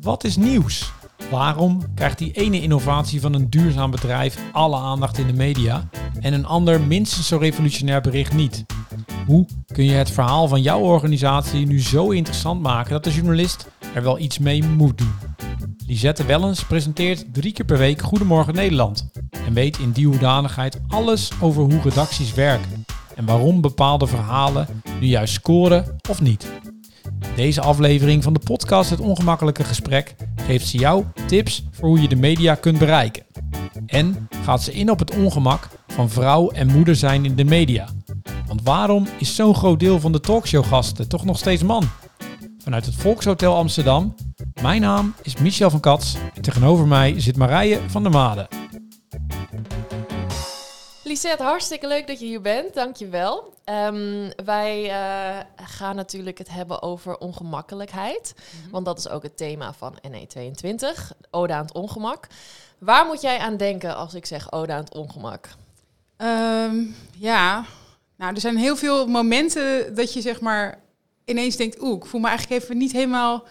Wat is nieuws? Waarom krijgt die ene innovatie van een duurzaam bedrijf alle aandacht in de media en een ander minstens zo revolutionair bericht niet? Hoe kun je het verhaal van jouw organisatie nu zo interessant maken dat de journalist er wel iets mee moet doen? Lisette Wellens presenteert drie keer per week Goedemorgen Nederland en weet in die hoedanigheid alles over hoe redacties werken en waarom bepaalde verhalen nu juist scoren of niet. Deze aflevering van de podcast Het Ongemakkelijke Gesprek geeft ze jou tips voor hoe je de media kunt bereiken. En gaat ze in op het ongemak van vrouw en moeder zijn in de media. Want waarom is zo'n groot deel van de talkshowgasten toch nog steeds man? Vanuit het Volkshotel Amsterdam. Mijn naam is Michel van Kats en tegenover mij zit Marije van der Made. Lisette, hartstikke leuk dat je hier bent. Dankjewel. Um, wij uh, gaan natuurlijk het hebben over ongemakkelijkheid. Mm-hmm. Want dat is ook het thema van NE22, Ode aan het ongemak. Waar moet jij aan denken als ik zeg Ode aan het ongemak? Um, ja, nou, er zijn heel veel momenten dat je zeg maar ineens denkt... oeh, ik voel me eigenlijk even niet helemaal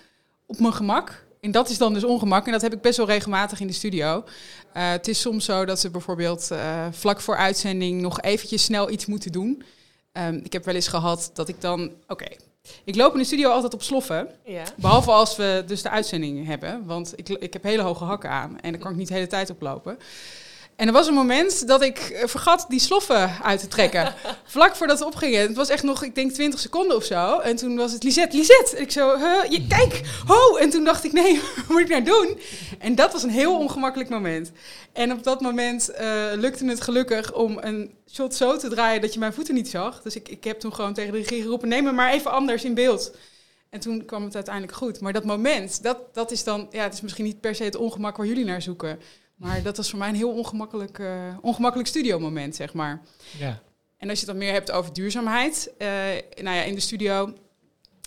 op mijn gemak. En dat is dan dus ongemak. En dat heb ik best wel regelmatig in de studio. Uh, het is soms zo dat ze bijvoorbeeld uh, vlak voor uitzending nog eventjes snel iets moeten doen. Um, ik heb wel eens gehad dat ik dan, oké, okay, ik loop in de studio altijd op sloffen. Ja. Behalve als we dus de uitzending hebben. Want ik, ik heb hele hoge hakken aan en dan kan ik niet de hele tijd oplopen. En er was een moment dat ik eh, vergat die sloffen uit te trekken. Vlak voordat het opging. Het was echt nog, ik denk, 20 seconden of zo. En toen was het Lisette, Lisette. En ik zo, huh, je, kijk, ho. En toen dacht ik, nee, wat moet ik nou doen? En dat was een heel ongemakkelijk moment. En op dat moment uh, lukte het gelukkig om een shot zo te draaien dat je mijn voeten niet zag. Dus ik, ik heb toen gewoon tegen de regie geroepen, neem me maar even anders in beeld. En toen kwam het uiteindelijk goed. Maar dat moment, dat, dat is dan, ja, het is misschien niet per se het ongemak waar jullie naar zoeken. Maar dat was voor mij een heel ongemakkelijk, uh, ongemakkelijk studiomoment, zeg maar. Ja. En als je het dan meer hebt over duurzaamheid. Uh, nou ja, in de studio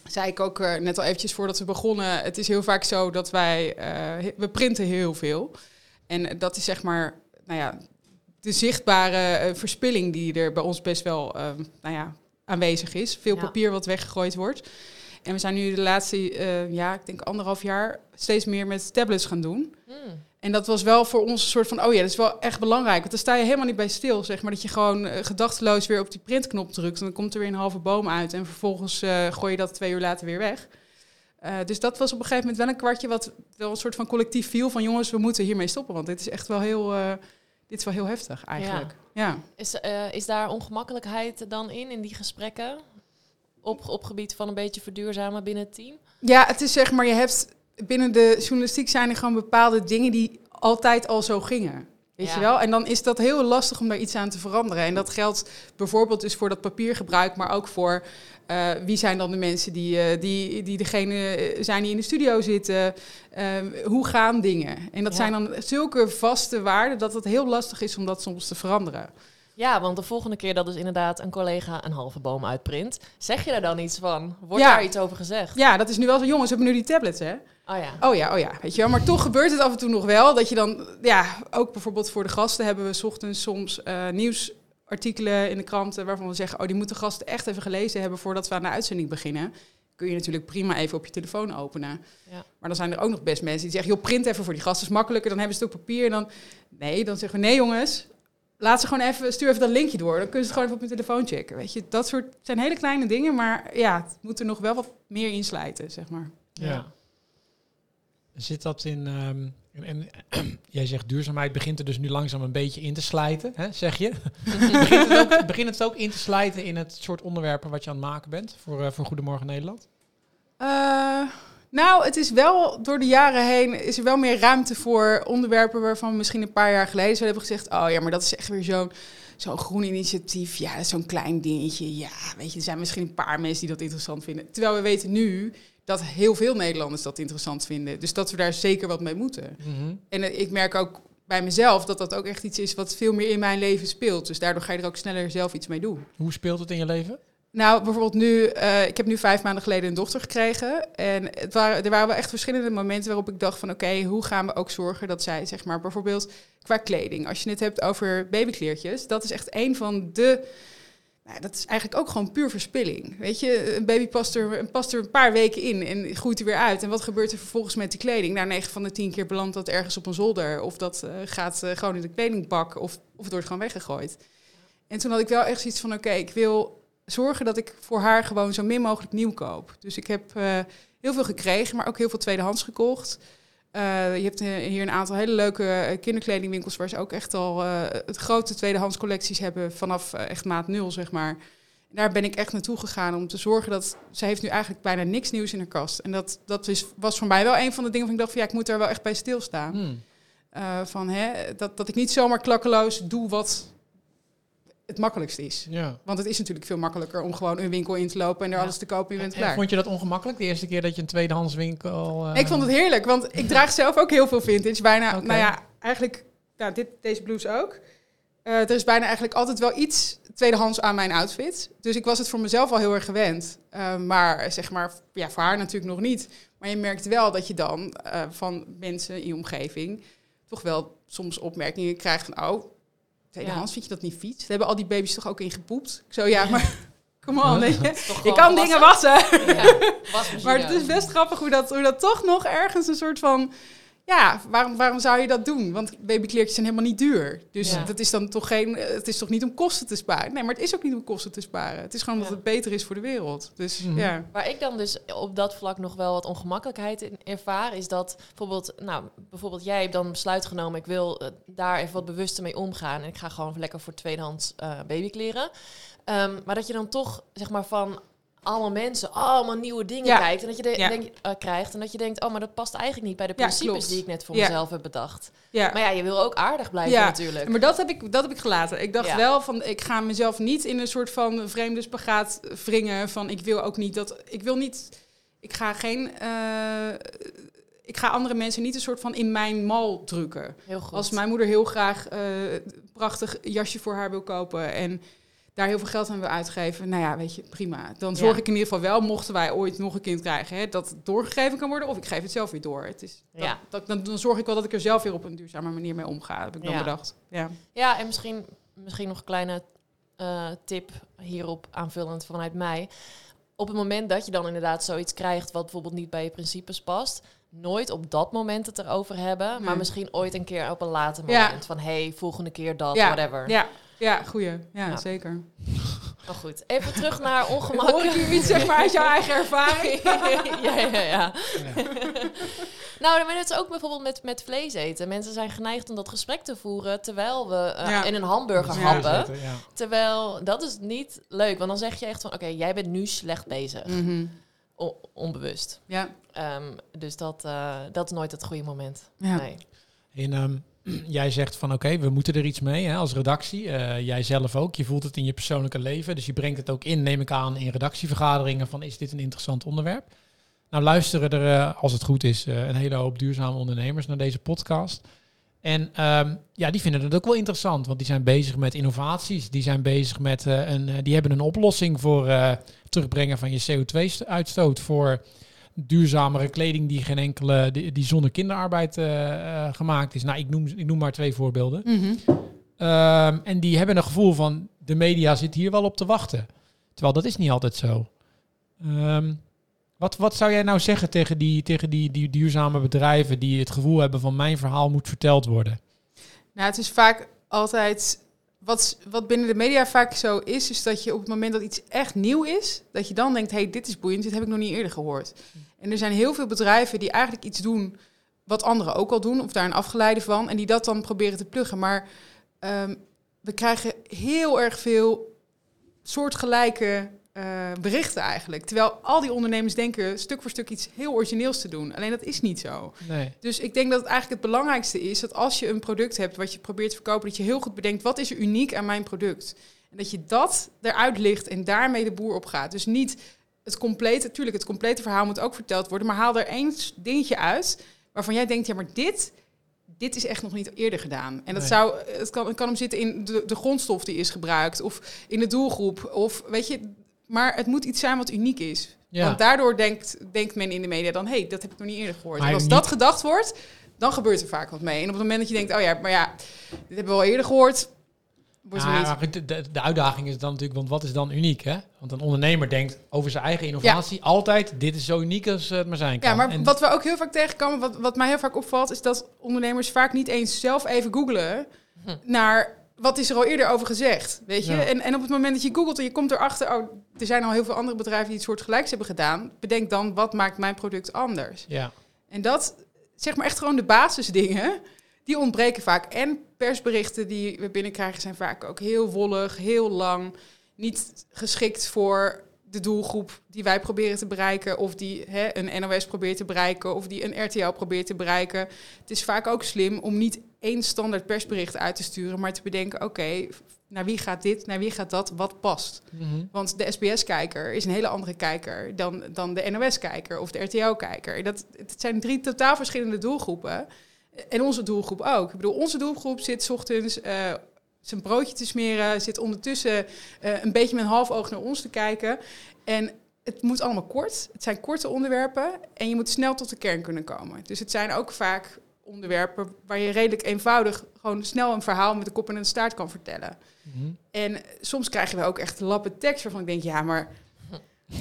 zei ik ook uh, net al eventjes voordat we begonnen. Het is heel vaak zo dat wij, we printen heel veel. En dat is zeg maar, nou ja, de zichtbare verspilling die er bij ons best wel, nou ja, aanwezig is. Veel ja. papier wat weggegooid wordt. En we zijn nu de laatste, ja, ik denk anderhalf jaar steeds meer met tablets gaan doen. Hmm. En dat was wel voor ons een soort van, oh ja, dat is wel echt belangrijk. Want dan sta je helemaal niet bij stil, zeg maar. Dat je gewoon uh, gedachteloos weer op die printknop drukt. En dan komt er weer een halve boom uit. En vervolgens uh, gooi je dat twee uur later weer weg. Uh, dus dat was op een gegeven moment wel een kwartje wat wel een soort van collectief viel. Van jongens, we moeten hiermee stoppen. Want dit is echt wel heel, dit is wel heel heftig eigenlijk. Ja. ja. Is, is daar ongemakkelijkheid dan in, in die gesprekken? Op, op gebied van een beetje verduurzamen binnen het team? Ja, het is zeg maar, je hebt binnen de journalistiek zijn er gewoon bepaalde dingen die altijd al zo gingen. Weet je wel? En dan is dat heel lastig om daar iets aan te veranderen. En dat geldt bijvoorbeeld dus voor dat papiergebruik, maar ook voor uh, wie zijn dan de mensen die, uh, die, die degene zijn die in de studio zitten. Uh, hoe gaan dingen? En dat ja. zijn dan zulke vaste waarden dat het heel lastig is om dat soms te veranderen. Ja, want de volgende keer dat dus inderdaad een collega een halve boom uitprint, zeg je daar dan iets van? Wordt ja. daar iets over gezegd? Ja, dat is nu wel zo. Jongens, we hebben nu die tablets, hè? Oh ja. Oh ja, oh ja. Weet je wel. Maar toch gebeurt het af en toe nog wel. Dat je dan, ja, ook bijvoorbeeld voor de gasten hebben we s ochtends soms uh, nieuwsartikelen in de kranten waarvan we zeggen, oh, die moeten gasten echt even gelezen hebben voordat we aan de uitzending beginnen. Kun je natuurlijk prima even op je telefoon openen. Ja. Maar dan zijn er ook nog best mensen die zeggen, joh, print even voor die gasten, is makkelijker. Dan hebben ze het op papier. En dan, nee, dan zeggen we, nee jongens, laat ze gewoon even, stuur even dat linkje door. Dan kunnen ze het gewoon even op hun telefoon checken. Weet je, dat soort zijn hele kleine dingen, maar ja, het moet er nog wel wat meer insluiten, zeg maar. Ja. Zit dat in. Um, en, en jij zegt duurzaamheid begint er dus nu langzaam een beetje in te slijten, hè, zeg je? begint, het ook, begint het ook in te slijten in het soort onderwerpen wat je aan het maken bent voor, uh, voor Goedemorgen Nederland? Uh, nou, het is wel door de jaren heen is er wel meer ruimte voor onderwerpen waarvan we misschien een paar jaar geleden zouden hebben gezegd: oh ja, maar dat is echt weer zo'n zo'n groen initiatief. Ja, zo'n klein dingetje. Ja, weet je, er zijn misschien een paar mensen die dat interessant vinden. Terwijl we weten nu dat heel veel Nederlanders dat interessant vinden. Dus dat we daar zeker wat mee moeten. Mhm. En uh, ik merk ook bij mezelf dat dat ook echt iets is wat veel meer in mijn leven speelt. Dus daardoor ga je er ook sneller zelf iets mee doen. Hoe speelt het in je leven? Nou, bijvoorbeeld nu, uh, ik heb nu vijf maanden geleden een dochter gekregen. En het waren, er waren wel echt verschillende momenten waarop ik dacht van oké, hoe gaan we ook zorgen dat zij, zeg maar, bijvoorbeeld qua kleding. Als je het hebt over babykleertjes, dat is echt een van de Nou, dat is eigenlijk ook gewoon puur verspilling. Weet je, een baby past er, past er een paar weken in en groeit er weer uit. En wat gebeurt er vervolgens met die kleding? Nou, 9 van de 10 keer belandt dat ergens op een zolder. Of dat uh, gaat uh, gewoon in de kledingbak. Of, of het wordt gewoon weggegooid. En toen had ik wel echt zoiets van, oké, ik wil zorgen dat ik voor haar gewoon zo min mogelijk nieuw koop. Dus ik heb uh, heel veel gekregen, maar ook heel veel tweedehands gekocht. Uh, je hebt hier een aantal hele leuke kinderkledingwinkels waar ze ook echt al uh, het grote tweedehands collecties hebben vanaf echt maat nul, zeg maar. En daar ben ik echt naartoe gegaan om te zorgen dat ze heeft nu eigenlijk bijna niks nieuws in haar kast. En dat, dat is, was voor mij wel een van de dingen van ik dacht van ja, ik moet daar wel echt bij stilstaan. Hmm. Van, hè, dat, dat ik niet zomaar klakkeloos doe wat het makkelijkst is. Ja. Want het is natuurlijk veel makkelijker om gewoon een winkel in te lopen en er alles te kopen en je bent klaar. vond je dat ongemakkelijk de eerste keer dat je een tweedehands winkel... Uh... Ik vond het heerlijk, want ik draag zelf ook heel veel vintage. Bijna, okay. nou ja, eigenlijk, nou, dit, deze blouse ook. Uh, er is bijna eigenlijk altijd wel iets tweedehands aan mijn outfit. Dus ik was het voor mezelf al heel erg gewend. Uh, maar zeg maar, ja, voor haar natuurlijk nog niet. Maar je merkt wel dat je dan van mensen in je omgeving toch wel soms opmerkingen krijgt van... oh, Tweedehands, ja. vind je dat niet fiets? Daar hebben al die baby's toch ook in gepoept? Ik zo, ja, maar... Kom on, je, je kan dingen wassen. Ja, maar het is best grappig hoe dat, hoe dat toch nog ergens een soort van ja, waarom, waarom zou je dat doen? Want babykleertjes zijn helemaal niet duur. Dus dat is dan toch geen. Het is toch niet om kosten te sparen? Nee, maar het is ook niet om kosten te sparen. Het is gewoon omdat het beter is voor de wereld. Dus mhm. ja. Waar ik dan dus op dat vlak nog wel wat ongemakkelijkheid in ervaar, is dat bijvoorbeeld, nou, bijvoorbeeld jij hebt dan besluit genomen, ik wil uh, daar even wat bewuster mee omgaan. En ik ga gewoon lekker voor tweedehands uh, babykleren. Um, maar dat je dan toch, zeg maar, van allemaal mensen allemaal nieuwe dingen kijkt. En dat je de, denk, uh, krijgt. En dat je denkt, oh, maar dat past eigenlijk niet bij de principes die ik net voor mezelf heb bedacht. Maar ja, je wil ook aardig blijven natuurlijk. Maar dat heb ik, dat heb ik gelaten. Ik dacht wel van, ik ga mezelf niet in een soort van vreemde spagaat wringen. Van, ik wil ook niet dat, ik wil niet, ik ga geen... Uh, ik ga andere mensen niet een soort van in mijn mal drukken. Als mijn moeder heel graag uh, prachtig jasje voor haar wil kopen en daar heel veel geld aan wil uitgeven, nou ja, weet je, prima. Dan zorg ik in ieder geval wel, mochten wij ooit nog een kind krijgen, hè, dat het doorgegeven kan worden, of ik geef het zelf weer door. Het is, dat, ja. dat, dan, dan, zorg ik wel dat ik er zelf weer op een duurzame manier mee omga, heb ik dan bedacht. Ja, ja en misschien, misschien nog een kleine uh, tip hierop aanvullend vanuit mij. Op het moment dat je dan inderdaad zoiets krijgt wat bijvoorbeeld niet bij je principes past, nooit op dat moment het erover hebben, maar misschien ooit een keer op een later moment van hey, volgende keer dat, whatever. Ja, ja, goeie. Ja, zeker. Maar goed, even terug naar ongemak. Hoor ik hier iets zeg maar uit jouw eigen ervaring? ja, ja, ja. nou, maar het is ook bijvoorbeeld met, met vlees eten. Mensen zijn geneigd om dat gesprek te voeren terwijl we uh, in een hamburger happen. Terwijl, dat is niet leuk. Want dan zeg je echt van, oké, jij bent nu slecht bezig. Mm onbewust. Ja. Um, dus dat, uh, dat is nooit het goede moment. Ja. Nee. In, um, jij zegt van oké, we moeten er iets mee hè, als redactie. Uh, jij zelf ook. Je voelt het in je persoonlijke leven. Dus je brengt het ook in, neem ik aan, in redactievergaderingen van is dit een interessant onderwerp? Nou luisteren er, uh, als het goed is, uh, een hele hoop duurzame ondernemers naar deze podcast. En um, ja, die vinden het ook wel interessant, want die zijn bezig met innovaties. Die zijn bezig met een, die hebben een oplossing voor terugbrengen van je CO2-uitstoot. Voor duurzamere kleding die geen enkele, die, die zonder kinderarbeid uh, gemaakt is. Nou, ik noem, ik noem maar twee voorbeelden. Mm en die hebben een gevoel van de media zit hier wel op te wachten. Terwijl dat is niet altijd zo. Um, wat, wat zou jij nou zeggen tegen, die, tegen die, die duurzame bedrijven die het gevoel hebben van mijn verhaal moet verteld worden? Nou, het is vaak altijd wat, wat binnen de media vaak zo is, is dat je op het moment dat iets echt nieuw is, dat je dan denkt, hey, dit is boeiend, dit heb ik nog niet eerder gehoord. En er zijn heel veel bedrijven die eigenlijk iets doen wat anderen ook al doen, of daar een afgeleide van, en die dat dan proberen te pluggen. Maar um, we krijgen heel erg veel soortgelijke uh, berichten eigenlijk. Terwijl al die ondernemers denken stuk voor stuk iets heel origineels te doen. Alleen dat is niet zo. Nee. Dus ik denk dat het eigenlijk het belangrijkste is dat als je een product hebt wat je probeert te verkopen, dat je heel goed bedenkt wat is er uniek aan mijn product. En dat je dat eruit ligt en daarmee de boer op gaat. Dus niet het complete, natuurlijk, het complete verhaal moet ook verteld worden, maar haal er één dingetje uit waarvan jij denkt, ja, maar dit, dit is echt nog niet eerder gedaan. En dat zou, het kan, het kan hem zitten in de, de grondstof die is gebruikt, of in de doelgroep, of weet je, maar het moet iets zijn wat uniek is. Want daardoor denkt, denkt men in de media dan... hé, hey, dat heb ik nog niet eerder gehoord. en als dat gedacht wordt, dan gebeurt er vaak wat mee. En op het moment dat je denkt... oh ja, maar ja, dit hebben we al eerder gehoord... Wordt Ja, niet. de, de, de uitdaging is dan natuurlijk, want wat is dan uniek, hè? Want een ondernemer denkt over zijn eigen innovatie altijd, dit is zo uniek als het maar zijn kan. Ja, maar En- wat we ook heel vaak tegenkomen, wat, wat mij heel vaak opvalt, is dat ondernemers vaak niet eens zelf even googlen Hm. naar wat is er al eerder over gezegd. Weet je? Ja. En, en op het moment dat je googelt en je komt erachter, oh, er zijn al heel veel andere bedrijven die het soort gelijks hebben gedaan, bedenk dan wat maakt mijn product anders. Ja, En dat, zeg maar echt gewoon de basisdingen, die ontbreken vaak. En persberichten die we binnenkrijgen zijn vaak ook heel wollig, heel lang, niet geschikt voor de doelgroep die wij proberen te bereiken, of die hè, een NOS probeert te bereiken, of die een RTL probeert te bereiken. Het is vaak ook slim om niet één standaard persbericht uit te sturen, maar te bedenken, oké, naar wie gaat dit, naar wie gaat dat, wat past. Mhm. Want de SBS-kijker is een hele andere kijker dan, dan de NOS-kijker of de RTL-kijker. Dat, het zijn drie totaal verschillende doelgroepen. En onze doelgroep ook. Ik bedoel, onze doelgroep zit 's ochtends eh, zijn broodje te smeren, zit ondertussen eh, een beetje met een half oog naar ons te kijken. En het moet allemaal kort. Het zijn korte onderwerpen en je moet snel tot de kern kunnen komen. Dus het zijn ook vaak onderwerpen waar je redelijk eenvoudig gewoon snel een verhaal met de kop en een staart kan vertellen. Mhm. En soms krijgen we ook echt lappen tekst waarvan ik denk, ja, maar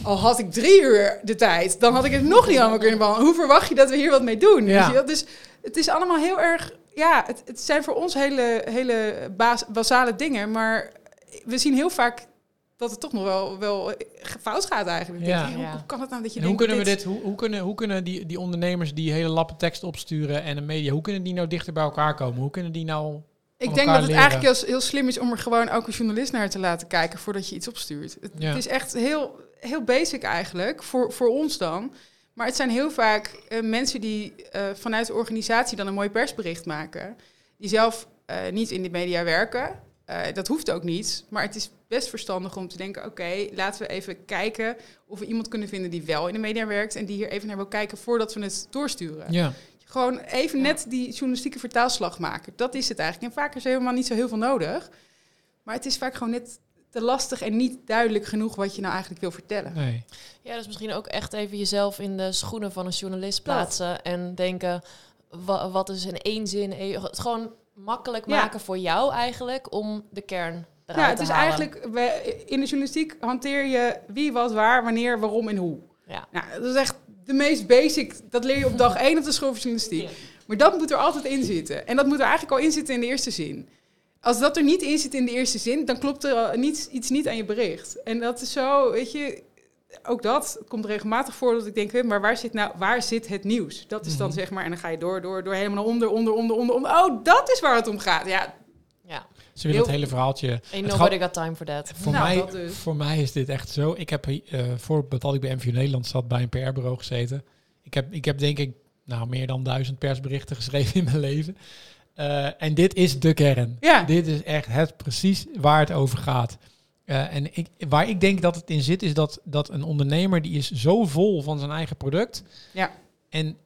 al had ik drie uur de tijd, dan had ik het nog niet allemaal kunnen behandelen. Hoe verwacht je dat we hier wat mee doen? Ja. Weet je wel? Dus het is allemaal heel erg, ja, het, het zijn voor ons hele, hele bas, basale dingen, maar we zien heel vaak dat het toch nog wel, wel fout gaat eigenlijk. Ja. denk, hey, hoe, kan het nou dat je En hoe kunnen we dit, hoe, hoe kunnen, hoe kunnen die, die ondernemers die hele lappen tekst opsturen en de media, hoe kunnen die nou dichter bij elkaar komen? Hoe kunnen die nou... Ik denk dat het leren? eigenlijk heel, heel slim is om er gewoon ook een journalist naar te laten kijken voordat je iets opstuurt. Het, Ja. het is echt heel, heel basic eigenlijk, voor, voor ons dan. Maar het zijn heel vaak eh, mensen die eh, vanuit de organisatie dan een mooi persbericht maken. Die zelf eh, niet in de media werken. Eh, dat hoeft ook niet. Maar het is best verstandig om te denken, oké, laten we even kijken of we iemand kunnen vinden die wel in de media werkt. En die hier even naar wil kijken voordat we het doorsturen. Ja, Gewoon even Ja. net die journalistieke vertaalslag maken. Dat is het eigenlijk. En vaak is er helemaal niet zo heel veel nodig. Maar het is vaak gewoon net te lastig en niet duidelijk genoeg wat je nou eigenlijk wil vertellen. nee. Ja, dus misschien ook echt even jezelf in de schoenen van een journalist plaatsen en denken, wa- wat is in één zin, eh, het gewoon makkelijk Ja. maken voor jou eigenlijk om de kern eruit Ja, het te is halen. eigenlijk, we, in de journalistiek hanteer je wie, wat, waar, wanneer, waarom en hoe. Ja. Nou, dat is echt de meest basic. Dat leer je op dag één op de school van journalistiek. Ja. Maar dat moet er altijd in zitten. En dat moet er eigenlijk al in zitten in de eerste zin. Als dat er niet in zit in de eerste zin, dan klopt er niets, iets niet aan je bericht. En dat is zo, weet je, ook dat het komt regelmatig voor dat ik denk, maar waar zit nou, waar zit het nieuws? Dat is dan Mhm. zeg maar, en dan ga je door, door, door helemaal naar onder, onder, onder, onder, onder. Oh, dat is waar het om gaat. Ja, Ja, Ze willen Heel- het hele verhaaltje... ain't Het nobody got time for that. Voor, Nou, mij, dat dus. voor mij is dit echt zo. Ik heb eh voordat ik bij MVU Nederland zat, bij een PR-bureau gezeten. Ik heb, ik heb denk ik nou, meer dan duizend persberichten geschreven in mijn leven. Eh, en dit is de kern. Ja. Dit is echt het precies waar het over gaat. Eh, en ik, waar ik denk dat het in zit, is dat, dat een ondernemer die is zo vol van zijn eigen product. Ja. En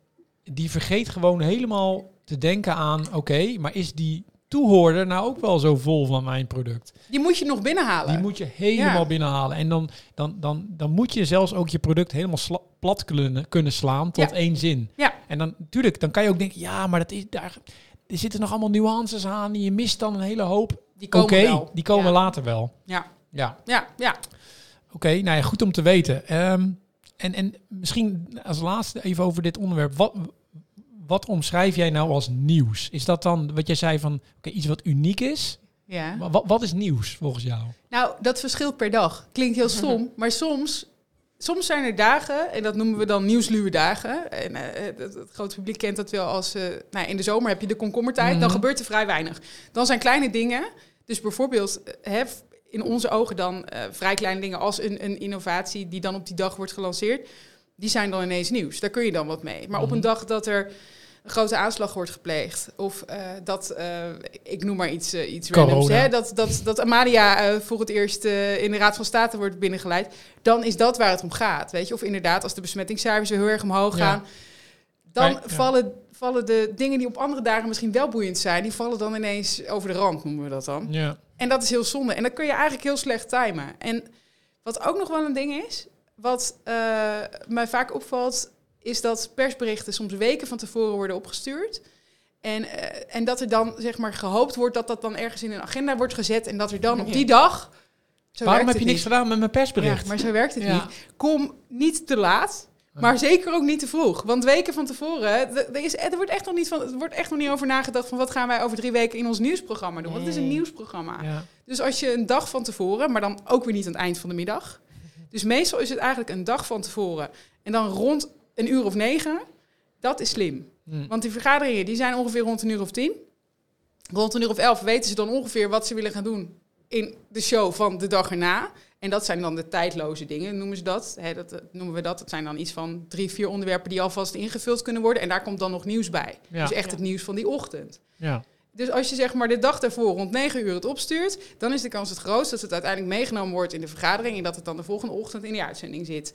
die vergeet gewoon helemaal te denken aan, oké, maar is die toehoorder nou ook wel zo vol van mijn product? Die moet je nog binnenhalen. Die moet je helemaal Ja. binnenhalen. En dan, dan, dan, dan moet je zelfs ook je product helemaal plat kunnen, kunnen slaan tot Ja. één zin. Ja. En dan natuurlijk, dan kan je ook denken, ja, maar dat is daar. Er zitten nog allemaal nuances aan. en Je mist dan een hele hoop. Die komen wel. die komen Ja. later wel. Ja. Ja, Ja, ja. oké. nou ja, goed om te weten. Ehm, en, en misschien als laatste even over dit onderwerp. Wat, wat omschrijf jij nou als nieuws? Is dat dan wat jij zei van oké, iets wat uniek is? ja. Wa- Wat, wat is nieuws volgens jou? Nou, dat verschilt per dag. Klinkt heel stom, maar soms, soms zijn er dagen, en dat noemen we dan nieuwsluwe dagen. En eh, het, het grote publiek kent dat wel als, eh, nou, in de zomer heb je de komkommertijd, dan Mhm. gebeurt er vrij weinig. Dan zijn kleine dingen, dus bijvoorbeeld, eh, hè, in onze ogen dan eh, vrij kleine dingen als een, een innovatie die dan op die dag wordt gelanceerd, die zijn dan ineens nieuws. Daar kun je dan wat mee. Maar op Mhm. een dag dat er een grote aanslag wordt gepleegd. Of eh, dat, eh, ik noem maar iets, iets Corona. randoms. Hè? Dat, dat, dat Amalia voor het eerst in de Raad van State wordt binnengeleid. Dan is dat waar het om gaat. Weet je? Of inderdaad, als de besmettingscijfers heel erg omhoog Ja. gaan. Dan Maar, ja. vallen, vallen de dingen die op andere dagen misschien wel boeiend zijn... die vallen dan ineens over de rand, noemen we dat dan. Ja. En dat is heel zonde. En dat kun je eigenlijk heel slecht timen. En wat ook nog wel een ding is, wat eh, mij vaak opvalt, is dat persberichten soms weken van tevoren worden opgestuurd. En, eh, en dat er dan zeg maar gehoopt wordt dat dat dan ergens in een agenda wordt gezet. En dat er dan op die dag. Waarom heb je niks gedaan met mijn persbericht? Ja, maar zo werkt het Ja. niet. Kom niet te laat. Maar zeker ook niet te vroeg. Want weken van tevoren, er, is, er, wordt echt nog niet van, er wordt echt nog niet over nagedacht van wat gaan wij over drie weken in ons nieuwsprogramma doen. Want het is een nieuwsprogramma. Ja. Dus als je een dag van tevoren, maar dan ook weer niet aan het eind van de middag. Dus meestal is het eigenlijk een dag van tevoren. En dan rond een uur of negen. Dat is slim. Hm. Want die vergaderingen die zijn ongeveer rond een uur of tien. Rond een uur of elf weten ze dan ongeveer wat ze willen gaan doen in de show van de dag erna. En dat zijn dan de tijdloze dingen, noemen ze dat. Hè, dat, dat noemen we dat. Dat zijn dan iets van drie, vier onderwerpen die alvast ingevuld kunnen worden. En daar komt dan nog nieuws bij. Ja. Dus echt Ja. het nieuws van die ochtend. Ja. Dus als je zeg maar de dag daarvoor rond 9 uur het opstuurt, dan is de kans het grootst dat het uiteindelijk meegenomen wordt in de vergadering en dat het dan de volgende ochtend in de uitzending zit.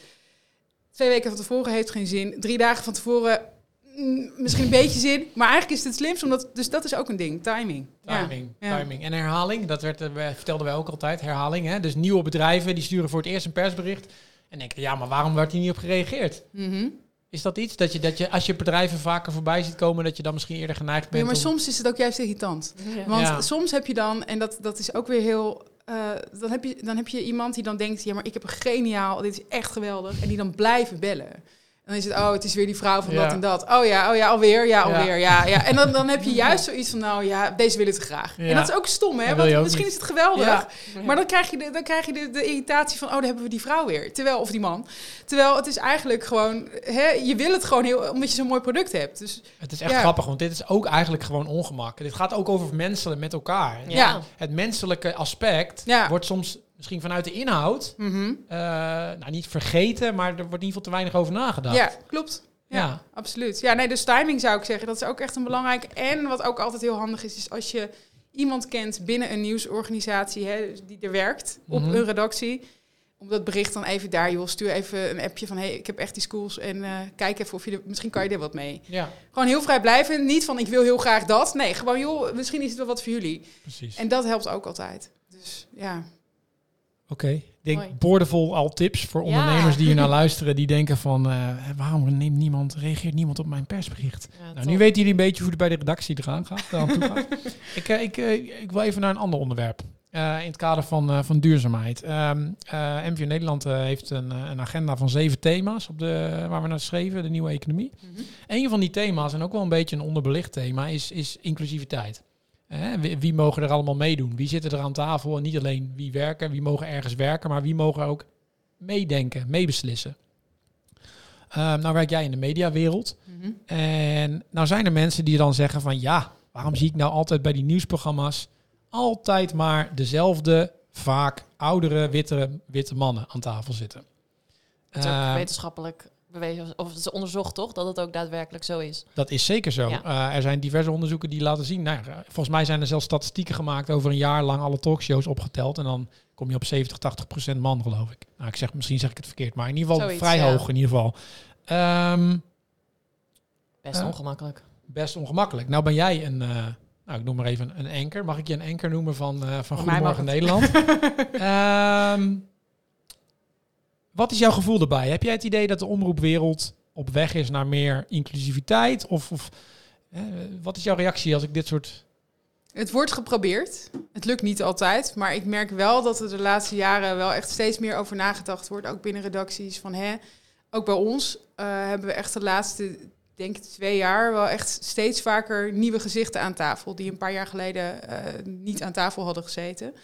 Twee weken van tevoren heeft geen zin. Drie dagen van tevoren misschien een beetje zin, maar eigenlijk is het het slimst, omdat, dus dat is ook een ding, timing. Ja. Timing, Ja. timing. En herhaling, dat werd, eh, we- vertelden wij ook altijd, herhaling. Hè? Dus nieuwe bedrijven, die sturen voor het eerst een persbericht. En denken, ja, maar waarom werd hier niet op gereageerd? Mhm. Is dat iets dat je, dat je, als je bedrijven vaker voorbij ziet komen, dat je dan misschien eerder geneigd Ja, bent maar om- soms is het ook juist irritant. Ja. Want Ja. soms heb je dan, en dat, dat is ook weer heel. eh, dan, heb je, dan heb je iemand die dan denkt: ja, maar ik heb een geniaal, dit is echt geweldig. En die dan blijven bellen. En dan is het, oh, het is weer die vrouw van Ja. dat en dat. Oh ja, oh ja, alweer, ja, Ja. alweer, ja, ja. En dan, dan heb je juist zoiets van, nou ja, deze willen het graag. Ja. En dat is ook stom, hè? Wil Want misschien niet. is het geweldig. Ja. Maar dan krijg je, de, dan krijg je de, de irritatie van, oh, dan hebben we die vrouw weer. Terwijl, of die man. Terwijl het is eigenlijk gewoon, hè, je wil het gewoon heel, omdat je zo'n mooi product hebt. Dus Het is echt Ja. grappig, want dit is ook eigenlijk gewoon ongemak. Dit gaat ook over mensen met elkaar. Ja. Ja. Het menselijke aspect Ja. wordt soms misschien vanuit de inhoud mhm. eh, nou, niet vergeten, maar er wordt in ieder geval te weinig over nagedacht. ja, klopt. Ja, Ja. absoluut. Ja, nee, dus timing zou ik zeggen, dat is ook echt een belangrijk. En wat ook altijd heel handig is, is als je iemand kent binnen een nieuwsorganisatie hè, die er werkt op Mhm. een redactie, om dat bericht dan even daar, joh, stuur even een appje van, hey, ik heb echt die schools en eh, kijk even of je er, misschien kan je er wat mee. Ja, Gewoon heel vrijblijvend, niet van ik wil heel graag dat. Nee, gewoon joh, misschien is het wel wat voor jullie. precies. En dat helpt ook altijd. Dus ja. Oké, ik denk Mooi. boordevol al tips voor Ja. ondernemers die hier naar luisteren, die denken van, eh, waarom neemt niemand, reageert niemand op mijn persbericht? Ja, Nou, nu weten jullie een beetje hoe het bij de redactie eraan gaat. Eraan toe gaat. ik, eh, ik, eh, ik wil even naar een ander onderwerp. Eh, in het kader van, eh, van duurzaamheid. Eh, MVO Nederland eh, heeft een, eh, een agenda van zeven thema's op de, waar we naar schreven, de nieuwe economie. Een van die thema's, en ook wel een beetje een onderbelicht thema, is, is inclusiviteit. Hè, wie, wie mogen er allemaal meedoen? Wie zitten er aan tafel? En niet alleen wie werken, wie mogen ergens werken, maar wie mogen ook meedenken, meebeslissen. Ehm, nou werk jij in de mediawereld. Mhm. En nou zijn er mensen die dan zeggen van ja, waarom zie ik nou altijd bij die nieuwsprogramma's altijd maar dezelfde, vaak oudere, witte, witte mannen aan tafel zitten? Het is ook Eh, wetenschappelijk bewezen, of het is onderzocht toch, dat het ook daadwerkelijk zo is. Dat is zeker zo. Ja. Eh, er zijn diverse onderzoeken die laten zien. Nou, ja, volgens mij zijn er zelfs statistieken gemaakt over een jaar lang alle talkshows opgeteld. En dan kom je op 70, 80 procent man, geloof ik. Nou, ik zeg, misschien zeg ik het verkeerd, maar in ieder geval Zoiets, vrij ja. hoog in ieder geval. Ehm, Best Ja. ongemakkelijk. best ongemakkelijk. Nou ben jij een, eh, nou ik noem maar even een anker. Mag ik je een anker noemen van, eh, van Goedemorgen Nederland? Ehm, wat is jouw gevoel erbij? Heb jij het idee dat de omroepwereld op weg is naar meer inclusiviteit? Of, of eh, wat is jouw reactie als ik dit soort... Het wordt geprobeerd. Het lukt niet altijd. Maar ik merk wel dat er de laatste jaren wel echt steeds meer over nagedacht wordt. Ook binnen redacties. Van, hè, ook bij ons eh, hebben we echt de laatste, denk ik, twee jaar... wel echt steeds vaker nieuwe gezichten aan tafel. Die een paar jaar geleden eh, niet aan tafel hadden gezeten.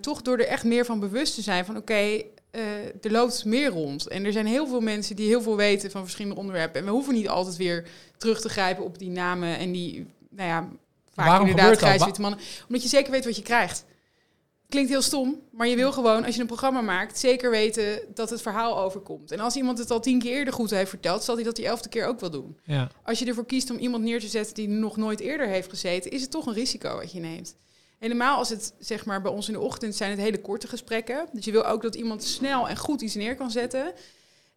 Toch door er echt meer van bewust te zijn van... oké, eh, er loopt meer rond. En er zijn heel veel mensen die heel veel weten van verschillende onderwerpen. En we hoeven niet altijd weer terug te grijpen op die namen en die... Nou ja, vaak Waarom inderdaad gebeurt dat? grijs Wa- witte mannen. Omdat je zeker weet wat je krijgt. Klinkt heel stom, maar je wil gewoon, als je een programma maakt, zeker weten dat het verhaal overkomt. En als iemand het al tien keer eerder goed heeft verteld, zal hij dat die elfde keer ook wel doen. Ja, Als je ervoor kiest om iemand neer te zetten die nog nooit eerder heeft gezeten, is het toch een risico wat je neemt. Helemaal als het, zeg maar, bij ons in de ochtend zijn het hele korte gesprekken. Dus je wil ook dat iemand snel en goed iets neer kan zetten.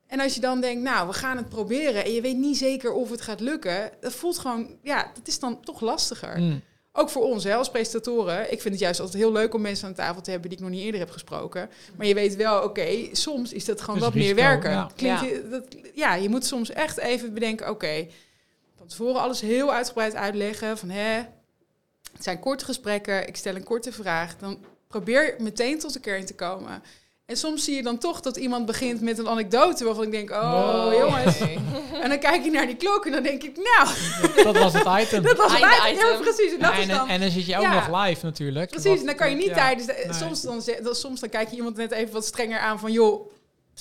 En als je dan denkt, nou, we gaan het proberen en je weet niet zeker of het gaat lukken, dat voelt gewoon, ja, dat is dan toch lastiger. Mm. Ook voor ons, hè, als presentatoren. Ik vind het juist altijd heel leuk om mensen aan tafel te hebben die ik nog niet eerder heb gesproken. Maar je weet wel, oké, soms is dat gewoon wat meer werken. ja. Klinkt Ja. Dat, ja, je moet soms echt even bedenken, oké, van tevoren alles heel uitgebreid uitleggen. Van hè, het zijn korte gesprekken, ik stel een korte vraag. Dan probeer meteen tot de kern te komen. En soms zie je dan toch dat iemand begint met een anekdote waarvan ik denk, oh Wow. jongens. En dan kijk ik naar die klok en dan denk ik, nou, Dat was het item. dat was Einde bijna item. ja, precies. En, dat Ja, is en, dan, en dan zit je ook Ja. nog live natuurlijk. precies, en dan kan je niet ja. tijdens... De, Nee. soms, dan, soms dan kijk je iemand net even wat strenger aan van, joh,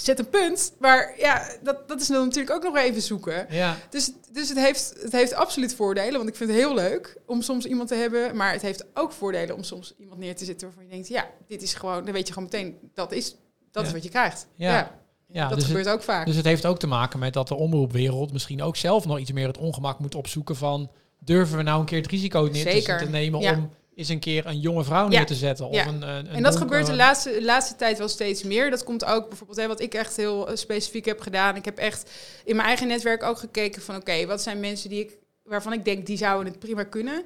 zet een punt. Maar ja, dat, dat is dan natuurlijk ook nog even zoeken. Ja, Dus, dus het, heeft, het heeft absoluut voordelen, want ik vind het heel leuk om soms iemand te hebben. Maar het heeft ook voordelen om soms iemand neer te zetten waarvan je denkt, ja, dit is gewoon, dan weet je gewoon meteen, dat is, dat Ja. is wat je krijgt. Ja. Ja, ja dat dus, gebeurt het, ook vaak. dus het heeft ook te maken met dat de omroepwereld misschien ook zelf nog iets meer het ongemak moet opzoeken van durven we nou een keer het risico neer te, nemen Ja. om eens een keer een jonge vrouw neer te zetten. Of Ja. een, en dat donkere- gebeurt de laatste, laatste tijd wel steeds meer. Dat komt ook bijvoorbeeld, hè, wat ik echt heel eh, specifiek heb gedaan. Ik heb echt in mijn eigen netwerk ook gekeken van, oké, wat zijn mensen die ik, waarvan ik denk, die zouden het prima kunnen.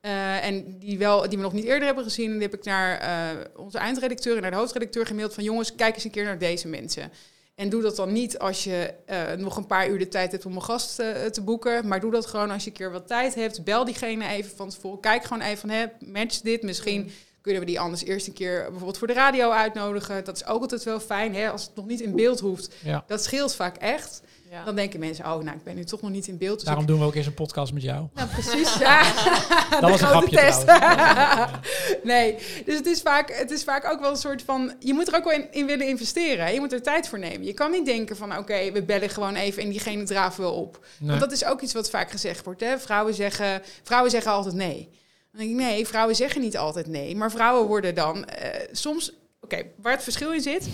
Eh, en die, wel, die we nog niet eerder hebben gezien. En die heb ik naar eh, onze eindredacteur en naar de hoofdredacteur gemaild van, jongens, kijk eens een keer naar deze mensen. En doe dat dan niet als je eh, nog een paar uur de tijd hebt om een gast eh, te boeken. Maar doe dat gewoon als je een keer wat tijd hebt. Bel diegene even van tevoren. Kijk gewoon even van, hè, match dit. Misschien kunnen we die anders eerst een keer bijvoorbeeld voor de radio uitnodigen. Dat is ook altijd wel fijn, hè, als het nog niet in beeld hoeft. Ja. Dat scheelt vaak echt. Ja. Dan denken mensen, oh, nou, ik ben nu toch nog niet in beeld. Dus Daarom ik- doen we ook eens een podcast met jou. nou, precies. Ja. Dat De was een grote grapje test. nee, dus het is, vaak, het is vaak ook wel een soort van... Je moet er ook wel in, in willen investeren. Je moet er tijd voor nemen. Je kan niet denken van... Oké, we bellen gewoon even en diegene draven wel op. Nee. Want dat is ook iets wat vaak gezegd wordt. Hè? Vrouwen, zeggen, vrouwen zeggen altijd nee. Dan denk ik, nee, vrouwen zeggen niet altijd nee. Maar vrouwen worden dan eh, soms... Oké, waar het verschil in zit...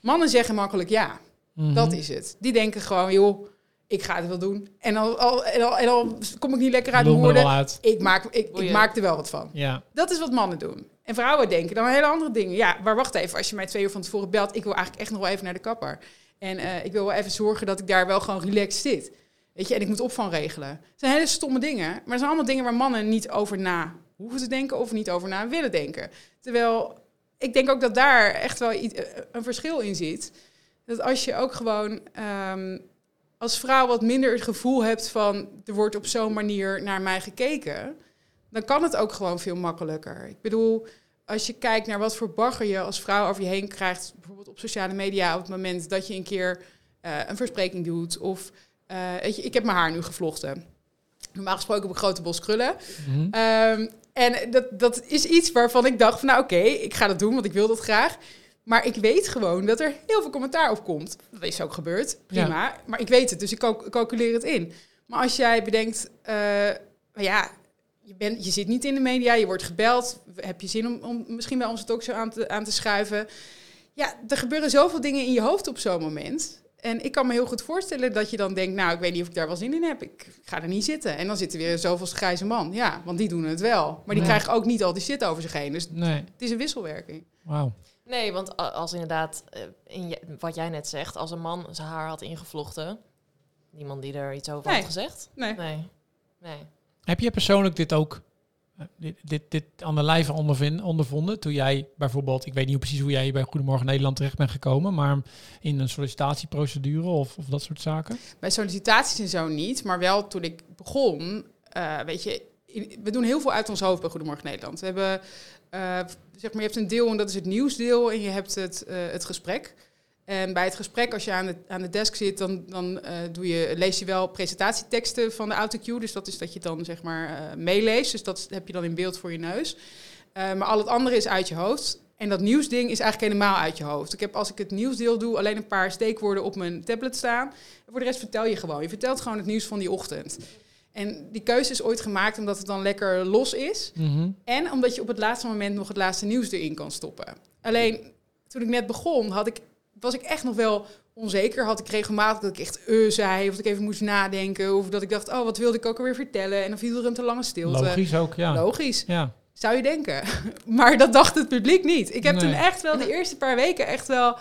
Mannen zeggen makkelijk ja. Mhm. Dat is het. Die denken gewoon, joh, ik ga het wel doen. En al, al, en al, en al kom ik niet lekker uit mijn er woorden. Ik maak, ik, ik maak er wel wat van. Ja. Dat is wat mannen doen. En vrouwen denken dan hele andere dingen. Ja, maar wacht even, als je mij twee uur van tevoren belt, ik wil eigenlijk echt nog wel even naar de kapper. En eh, ik wil wel even zorgen dat ik daar wel gewoon relaxed zit. Weet je, en ik moet opvang regelen. Het zijn hele stomme dingen, maar het zijn allemaal dingen waar mannen niet over na hoeven te denken of niet over na willen denken. Terwijl ik denk ook dat daar echt wel iets, eh, een verschil in zit. Dat als je ook gewoon ehm, als vrouw wat minder het gevoel hebt van er wordt op zo'n manier naar mij gekeken, dan kan het ook gewoon veel makkelijker. Ik bedoel, als je kijkt naar wat voor bagger je als vrouw over je heen krijgt, bijvoorbeeld op sociale media, op het moment dat je een keer eh, een verspreking doet. Of, eh, weet je, ik heb mijn haar nu gevlochten. Normaal gesproken heb ik grote bos krullen. Mhm. Ehm, en dat, dat is iets waarvan ik dacht van, nou oké, ik ga dat doen, want ik wil dat graag. Maar ik weet gewoon dat er heel veel commentaar op komt. Dat is ook gebeurd, prima. Maar ik weet het, dus ik cal- calculeer het in. Maar als jij bedenkt, nou ja, je, bent, je zit niet in de media, je wordt gebeld. Heb je zin om, om misschien bij onze talkshow aan te, aan te schuiven? Ja, er gebeuren zoveel dingen in je hoofd op zo'n moment. En ik kan me heel goed voorstellen dat je dan denkt, nou, ik weet niet of ik daar wel zin in heb. Ik ga er niet zitten. En dan zit er weer zoveel grijze man. Ja, want die doen het wel. Maar die krijgen ook niet al die shit over zich heen. Dus Nee. het is een wisselwerking. Wauw. Nee, want als inderdaad, eh, in je- wat jij net zegt, als een man zijn haar had ingevlochten, niemand die er iets over Nee. had gezegd? Nee. Nee. Nee. Heb je persoonlijk dit ook dit, dit, dit aan de lijve ondervonden? Toen jij bijvoorbeeld, ik weet niet precies hoe jij bij Goedemorgen Nederland terecht bent gekomen, maar in een sollicitatieprocedure of, of dat soort zaken? Bij sollicitaties en zo niet, maar wel toen ik begon, eh, weet je, we doen heel veel uit ons hoofd bij Goedemorgen Nederland. We hebben, eh, zeg maar, je hebt een deel en dat is het nieuwsdeel en je hebt het, eh, het gesprek. En bij het gesprek, als je aan de, aan de desk zit, dan, dan eh, doe je, lees je wel presentatieteksten van de autocue. Dus dat is dat je het dan zeg maar eh, meeleest. Dus dat heb je dan in beeld voor je neus. Eh, maar al het andere is uit je hoofd. En dat nieuwsding is eigenlijk helemaal uit je hoofd. Ik heb als ik het nieuwsdeel doe alleen een paar steekwoorden op mijn tablet staan. En voor de rest vertel je gewoon. Je vertelt gewoon het nieuws van die ochtend. En die keuze is ooit gemaakt omdat het dan lekker los is. Mhm. En omdat je op het laatste moment nog het laatste nieuws erin kan stoppen. Alleen toen ik net begon, had ik, was ik echt nog wel onzeker. Had ik regelmatig dat ik echt uh zei. Of dat ik even moest nadenken. Of dat ik dacht, oh, wat wilde ik ook alweer vertellen? En dan viel er een te lange stilte. Logisch ook, ja. Logisch. Ja. Zou je denken. Maar dat dacht het publiek niet. Ik heb Nee. toen echt wel de eerste paar weken echt wel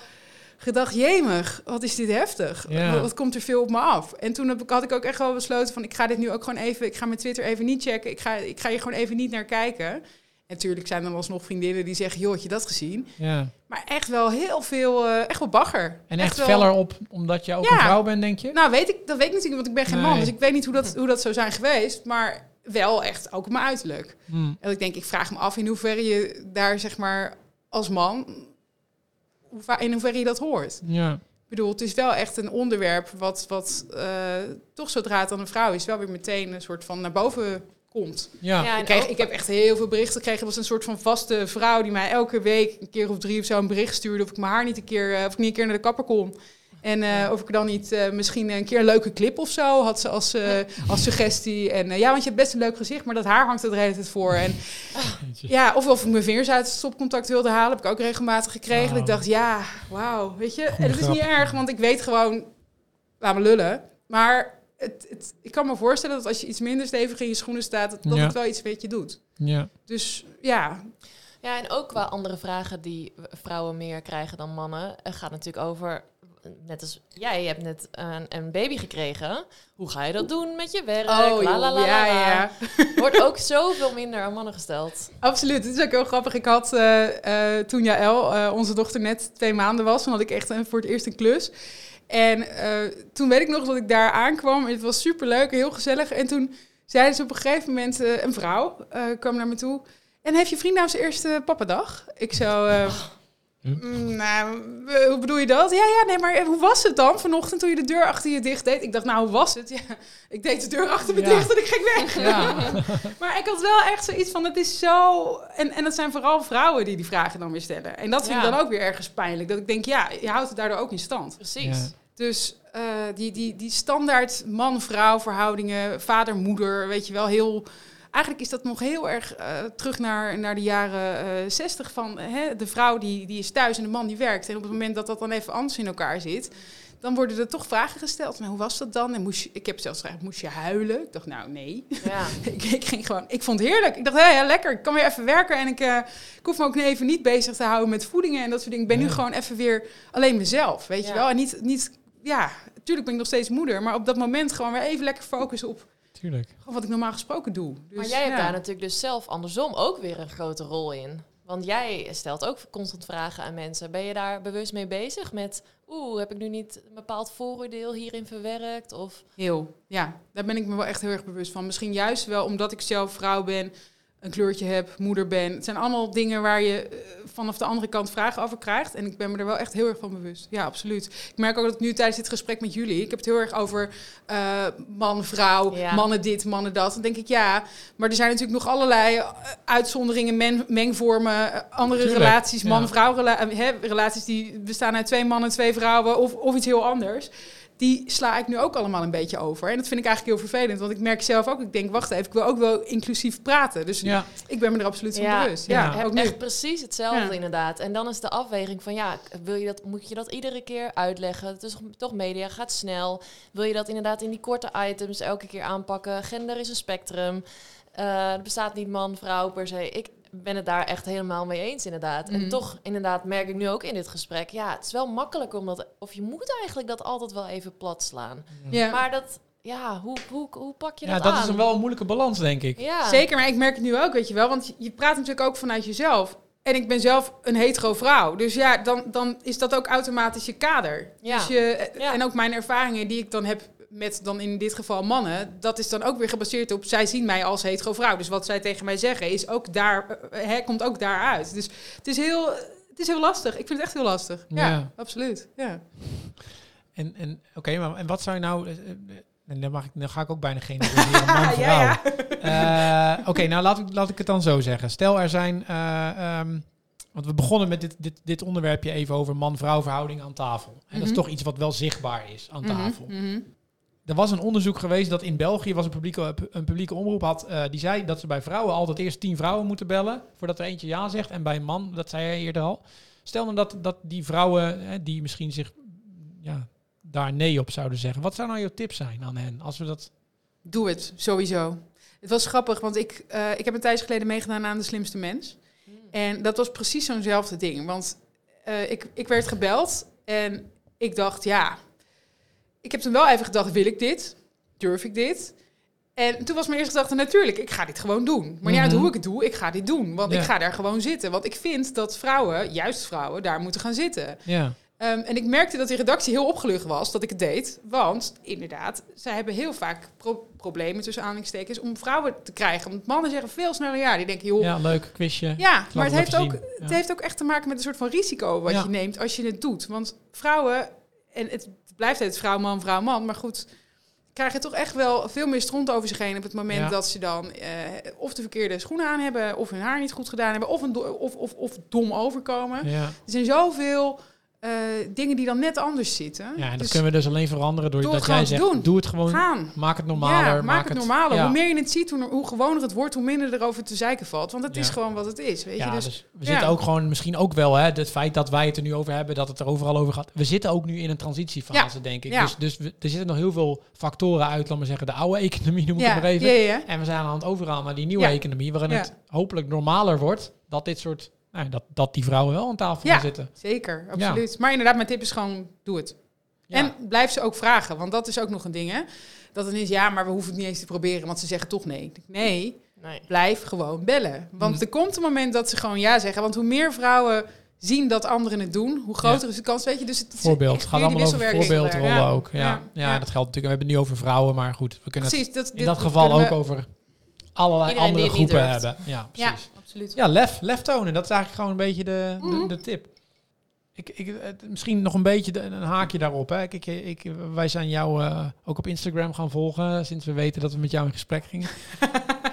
gedacht... jemig, wat is dit heftig. Ja. Wat, wat komt er veel op me af. En toen heb ik, had ik ook echt wel besloten van... ik ga dit nu ook gewoon even... ik ga mijn Twitter even niet checken. Ik ga, ik ga hier gewoon even niet naar kijken. Natuurlijk zijn er dan alsnog vriendinnen die zeggen, joh, had je dat gezien? Ja. Maar echt wel heel veel, eh, echt wel bagger. En echt, wel- feller op omdat je ook Ja. een vrouw bent, denk je? Nou, weet ik, dat weet ik natuurlijk, want ik ben geen man. Dus ik weet niet hoe dat, hoe dat zou zijn geweest. Maar wel echt ook op mijn uiterlijk. Hm. En ik denk, ik vraag me af in hoeverre je daar, zeg maar, als man... In hoeverre je dat hoort. Ja. Ik bedoel, het is wel echt een onderwerp wat, wat eh, toch zodra het dan een vrouw is, wel weer meteen een soort van naar boven komt. Ja. Ja, Ik, kreeg, ik heb echt heel veel berichten gekregen. Er was een soort van vaste vrouw die mij elke week een keer of drie of zo een bericht stuurde of ik mijn haar niet een keer, eh, of ik niet een keer naar de kapper kon. En eh, of ik dan niet eh, misschien een keer een leuke clip of zo had ze als, eh, als suggestie. En ja, want je hebt best een leuk gezicht, maar dat haar hangt er de hele tijd voor. En ja, of of ik mijn vingers uit het stopcontact wilde halen, heb ik ook regelmatig gekregen. Dat ik dacht, ja, wauw, weet je. En dat is grap. niet erg, want ik weet gewoon, laat me lullen. Maar het, het, ik kan me voorstellen dat als je iets minder stevig in je schoenen staat, dat, dat Ja. het wel iets met je doet. Ja. Dus ja, Ja, en ook qua andere vragen die vrouwen meer krijgen dan mannen. Gaat natuurlijk over, net als jij, je hebt net een, een baby gekregen. Hoe ga je dat doen met je werk? La, la, la, la, Oh, ja, la. ja. Wordt ook zoveel minder aan mannen gesteld. Absoluut, het is ook heel grappig. Ik had eh, eh, toen Jaël, eh, onze dochter, net twee maanden was, toen had ik echt een, voor het eerst een klus. En eh, toen weet ik nog dat ik daar aankwam. En het was super leuk, heel gezellig. En toen zeiden ze op een gegeven moment, eh, een vrouw eh, kwam naar me toe. En heeft je vriend nou zijn eerste pappadag? Ik zo, eh, mm, nou, hoe bedoel je dat? Ja, ja, nee, maar hoe was het dan vanochtend toen je de deur achter je dicht deed? Ik dacht, nou, hoe was het? Ja, ik deed de deur achter me Ja. dicht en ik ging weg. Ja. Maar ik had wel echt zoiets van, het is zo... En, en dat zijn vooral vrouwen die die vragen dan weer stellen. En dat vind Ja. ik dan ook weer ergens pijnlijk. Dat ik denk, ja, je houdt het daardoor ook in stand. Precies. Dus eh, die, die, die standaard man-vrouw verhoudingen, vader-moeder, weet je wel, heel... Eigenlijk is dat nog heel erg eh, terug naar, naar de jaren eh 60 van hè, de vrouw die, die is thuis en de man die werkt. En op het moment dat dat dan even anders in elkaar zit, dan worden er toch vragen gesteld. Maar hoe was dat dan? En moest je, ik heb zelfs gevraagd, moest je huilen? Ik dacht, nou nee. Ja. ik, ik ging gewoon, ik vond het heerlijk. Ik dacht, hé, ja, lekker, ik kan weer even werken. En ik, eh, ik hoef me ook even niet bezig te houden met voedingen en dat soort dingen. Ik ben nu gewoon even weer alleen mezelf, weet je wel. En niet, niet, ja, natuurlijk ben ik nog steeds moeder. Maar op dat moment gewoon weer even lekker focussen op Tuurlijk. gewoon wat ik normaal gesproken doe. Dus, maar jij hebt ja. daar natuurlijk dus zelf andersom ook weer een grote rol in. Want jij stelt ook constant vragen aan mensen. Ben je daar bewust mee bezig met... Oeh, heb ik nu niet een bepaald vooroordeel hierin verwerkt? Of Heel, ja. Daar ben ik me wel echt heel erg bewust van. Misschien juist wel omdat ik zelf vrouw ben, een kleurtje heb, moeder ben. Het zijn allemaal dingen waar je eh, vanaf de andere kant vragen over krijgt. En ik ben me er wel echt heel erg van bewust. Ja, absoluut. Ik merk ook dat nu tijdens dit gesprek met jullie... Ik heb het heel erg over eh, man, vrouw, Ja. mannen dit, mannen dat. Dan denk ik, ja, maar er zijn natuurlijk nog allerlei eh, uitzonderingen, men, mengvormen, andere Tuurlijk, relaties, ja. man-vrouw rela- relaties die bestaan uit twee mannen, twee vrouwen of, of iets heel anders. Die sla ik nu ook allemaal een beetje over. En dat vind ik eigenlijk heel vervelend, want ik merk zelf ook, ik denk, wacht even, ik wil ook wel inclusief praten. Dus Ja. ik ben me er absoluut van Ja, bewust. ja. Ja, ook nu. echt precies hetzelfde Ja. inderdaad. En dan is de afweging van ja, wil je dat, moet je dat iedere keer uitleggen? Het is toch media, gaat snel. Wil je dat inderdaad in die korte items elke keer aanpakken? Gender is een spectrum. Eh, er bestaat niet man, vrouw per se. Ik ben het daar echt helemaal mee eens inderdaad. Mhm. En toch inderdaad merk ik nu ook in dit gesprek... ja, het is wel makkelijk omdat... of je moet eigenlijk dat altijd wel even plat slaan. Ja. Maar dat, ja, hoe, hoe, hoe pak je Ja, dat dat aan? is een wel een moeilijke balans, denk ik. Ja. Zeker, maar ik merk het nu ook, weet je wel. Want je- je praat natuurlijk ook vanuit jezelf. En ik ben zelf een hetero vrouw. Dus ja, dan, dan is dat ook automatisch je kader. Ja. Dus je, Ja. En ook mijn ervaringen die ik dan heb met dan in dit geval mannen... dat is dan ook weer gebaseerd op... zij zien mij als hetero vrouw. Dus wat zij tegen mij zeggen is ook daar, eh, hè, komt ook daaruit. Dus het is, heel, het is heel lastig. Ik vind het echt heel lastig. Ja, Ja. absoluut. Ja. En, en oké, maar en wat zou je nou... eh, eh, En dan, mag ik, dan ga ik ook bijna generaliseren, man, vrouw. ja, Eh, Oké, nou laat ik, laat ik het dan zo zeggen. Stel er zijn... eh, ehm, want we begonnen met dit, dit, dit onderwerpje even over man-vrouw verhouding aan tafel. En dat is Mhm. toch iets wat wel zichtbaar is aan tafel. Mhm, mhm. Er was een onderzoek geweest dat in België was een publieke, een publieke omroep had. eh, die zei dat ze bij vrouwen altijd eerst tien vrouwen moeten bellen. Voordat er eentje ja zegt. En bij een man, dat zei jij eerder al. Stel nou dat, dat die vrouwen hè, die misschien zich ja, daar nee op zouden zeggen. Wat zou nou jouw tip zijn aan hen? Als we dat. Doe het, sowieso. Het was grappig, want ik, eh, ik heb een tijdje geleden meegedaan aan De Slimste Mens. En dat was precies zo'nzelfde ding. Want eh, ik, ik werd gebeld en ik dacht, ja... Ik heb toen wel even gedacht, wil ik dit? Durf ik dit? En toen was mijn eerste gedachte, natuurlijk, ik ga dit gewoon doen. Maar niet uit Mhm. hoe ik het doe, ik ga dit doen. Want Ja. ik ga daar gewoon zitten. Want ik vind dat vrouwen, juist vrouwen, daar moeten gaan zitten. Ja. Ehm, en ik merkte dat die redactie heel opgelucht was dat ik het deed. Want inderdaad, zij hebben heel vaak pro- problemen tussen aanhalingstekens om vrouwen te krijgen. Want mannen zeggen veel sneller ja. Die denken, joh, ja, ja, leuk quizje. maar het heeft, ook, zien. het Ja. heeft ook echt te maken met een soort van risico wat Ja. je neemt als je het doet. Want vrouwen, en het blijft het vrouw, man, vrouw, man, maar goed, krijgen toch echt wel veel meer stront over zich heen op het moment Ja. dat ze dan eh, of de verkeerde schoenen aan hebben, of hun haar niet goed gedaan hebben, of, een do- of, of, of dom overkomen. Ja. Er zijn zoveel eh, dingen die dan net anders zitten. ja, en dat Dus kunnen we dus alleen veranderen door Door jij zegt, doen. doe het gewoon, gaan. maak het normaler. ja, maak het normaler. ja. Hoe meer je het ziet, hoe, hoe gewoner het wordt, hoe minder erover te zeiken valt. Want het is gewoon wat het is. Weet je? dus, Dus, we zitten ook gewoon, misschien ook wel, hè, het feit dat wij het er nu over hebben, dat het er overal over gaat. We zitten ook nu in een transitiefase, denk ik. Dus, dus we- er zitten nog heel veel factoren uit, laat maar zeggen, de oude economie noem ik ja, even. En we zijn aan het overgaan naar die nieuwe economie, waarin het hopelijk normaler wordt dat dit soort, nou, dat, dat die vrouwen wel aan tafel Ja. gaan zitten. Zeker, absoluut. Maar inderdaad, mijn tip is gewoon, doe het. Ja. En blijf ze ook vragen, want dat is ook nog een ding, hè. Dat het is, ja, maar we hoeven het niet eens te proberen, want ze zeggen toch nee. Nee, Nee. blijf gewoon bellen. Want Mm. er komt een moment dat ze gewoon ja zeggen. Want hoe meer vrouwen zien dat anderen het doen, hoe groter is de kans, weet je. Dus het Voorbeeld, gaat allemaal over voorbeeldrollen Ja. ook. Ja. Ja, Ja, dat geldt natuurlijk. We hebben het nu over vrouwen, maar goed, we kunnen het Precies, dat, in dit- dat geval ook over allerlei andere groepen hebben. Ja, Ja, precies. Absoluut. Ja, lef, lef tonen. Dat is eigenlijk gewoon een beetje de, de, Mhm. de tip. Ik, ik, misschien nog een beetje de- een haakje daarop. Hè. Ik, ik, ik, wij zijn jou eh, ook op Instagram gaan volgen sinds we weten dat we met jou in gesprek gingen.